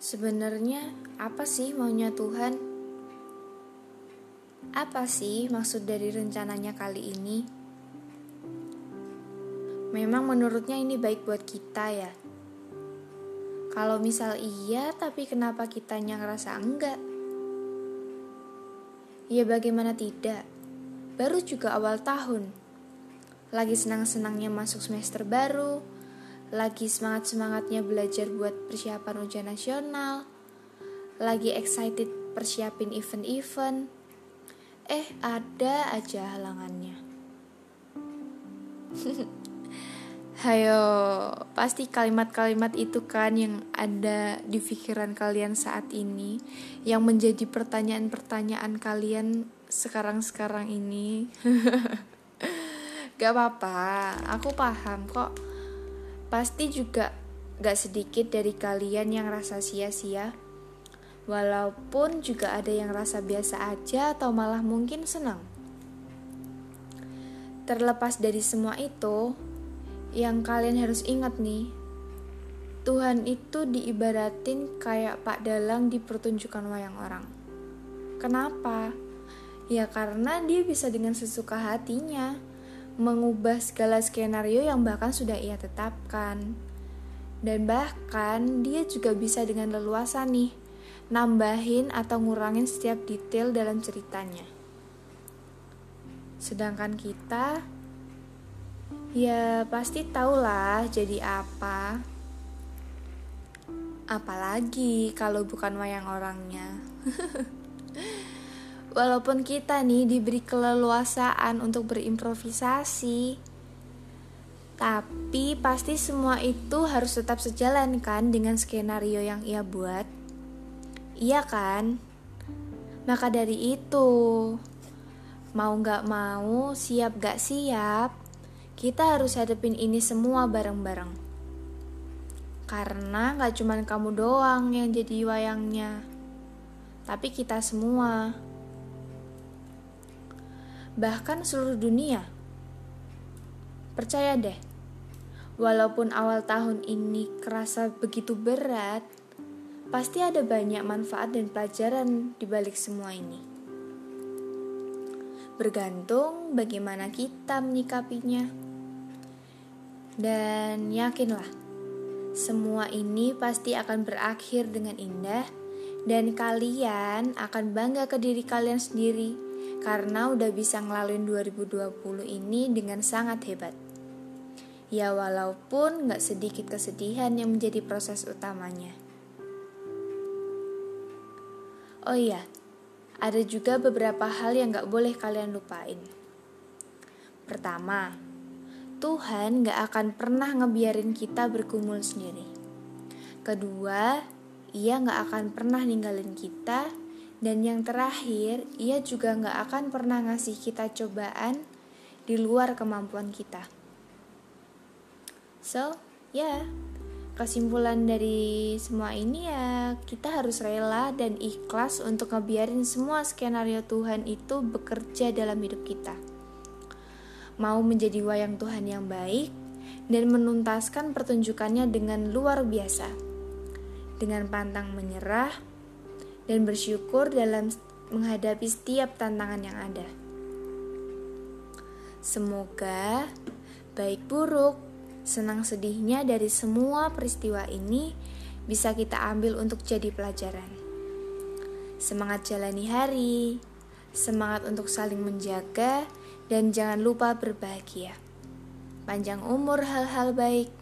Sebenarnya, apa sih maunya Tuhan? Apa sih maksud dari rencananya kali ini? Memang menurutnya ini baik buat kita ya. Kalau misal iya, tapi kenapa kitanya ngerasa enggak? Ya bagaimana tidak? Baru juga awal tahun. Lagi senang-senangnya masuk semester baru, lagi semangat-semangatnya belajar buat persiapan ujian nasional, lagi excited persiapin event-event. Eh, ada aja halangannya. Hayo, pasti kalimat-kalimat itu kan yang ada di pikiran kalian saat ini, yang menjadi pertanyaan-pertanyaan kalian sekarang-sekarang ini. Gak apa-apa, aku paham kok Pasti juga gak sedikit dari kalian yang rasa sia-sia. Walaupun juga ada yang rasa biasa aja atau malah mungkin senang. Terlepas dari semua itu, yang kalian harus ingat nih, Tuhan itu diibaratin kayak Pak Dalang di pertunjukan wayang orang. Kenapa? Ya karena dia bisa dengan sesuka hatinya mengubah segala skenario yang bahkan sudah ia tetapkan. Dan bahkan dia juga bisa dengan leluasa nih, nambahin atau ngurangin setiap detail dalam ceritanya. Sedangkan kita, ya pasti tahulah jadi apa. Apalagi kalau bukan wayang orangnya. Walaupun kita nih diberi keleluasaan untuk berimprovisasi, tapi pasti semua itu harus tetap sejalan kan dengan skenario yang ia buat. Iya kan? Maka dari itu, mau gak mau, siap gak siap, kita harus hadapin ini semua bareng-bareng. Karena gak cuma kamu doang yang jadi wayangnya, tapi kita semua bahkan seluruh dunia. Percaya deh, walaupun awal tahun ini kerasa begitu berat, pasti ada banyak manfaat dan pelajaran di balik semua ini. Bergantung bagaimana kita menyikapinya. Dan yakinlah, semua ini pasti akan berakhir dengan indah dan kalian akan bangga ke diri kalian sendiri karena udah bisa ngelaluin 2020 ini dengan sangat hebat. Ya walaupun gak sedikit kesedihan yang menjadi proses utamanya. Oh iya, ada juga beberapa hal yang gak boleh kalian lupain. Pertama, Tuhan gak akan pernah ngebiarin kita bergumul sendiri. Kedua, ia gak akan pernah ninggalin kita dan yang terakhir, ia juga nggak akan pernah ngasih kita cobaan di luar kemampuan kita. So, ya, yeah, kesimpulan dari semua ini ya kita harus rela dan ikhlas untuk ngebiarin semua skenario Tuhan itu bekerja dalam hidup kita. Mau menjadi wayang Tuhan yang baik dan menuntaskan pertunjukannya dengan luar biasa. Dengan pantang menyerah, dan bersyukur dalam menghadapi setiap tantangan yang ada. Semoga baik buruk, senang sedihnya dari semua peristiwa ini bisa kita ambil untuk jadi pelajaran. Semangat jalani hari, semangat untuk saling menjaga, dan jangan lupa berbahagia. Panjang umur hal-hal baik.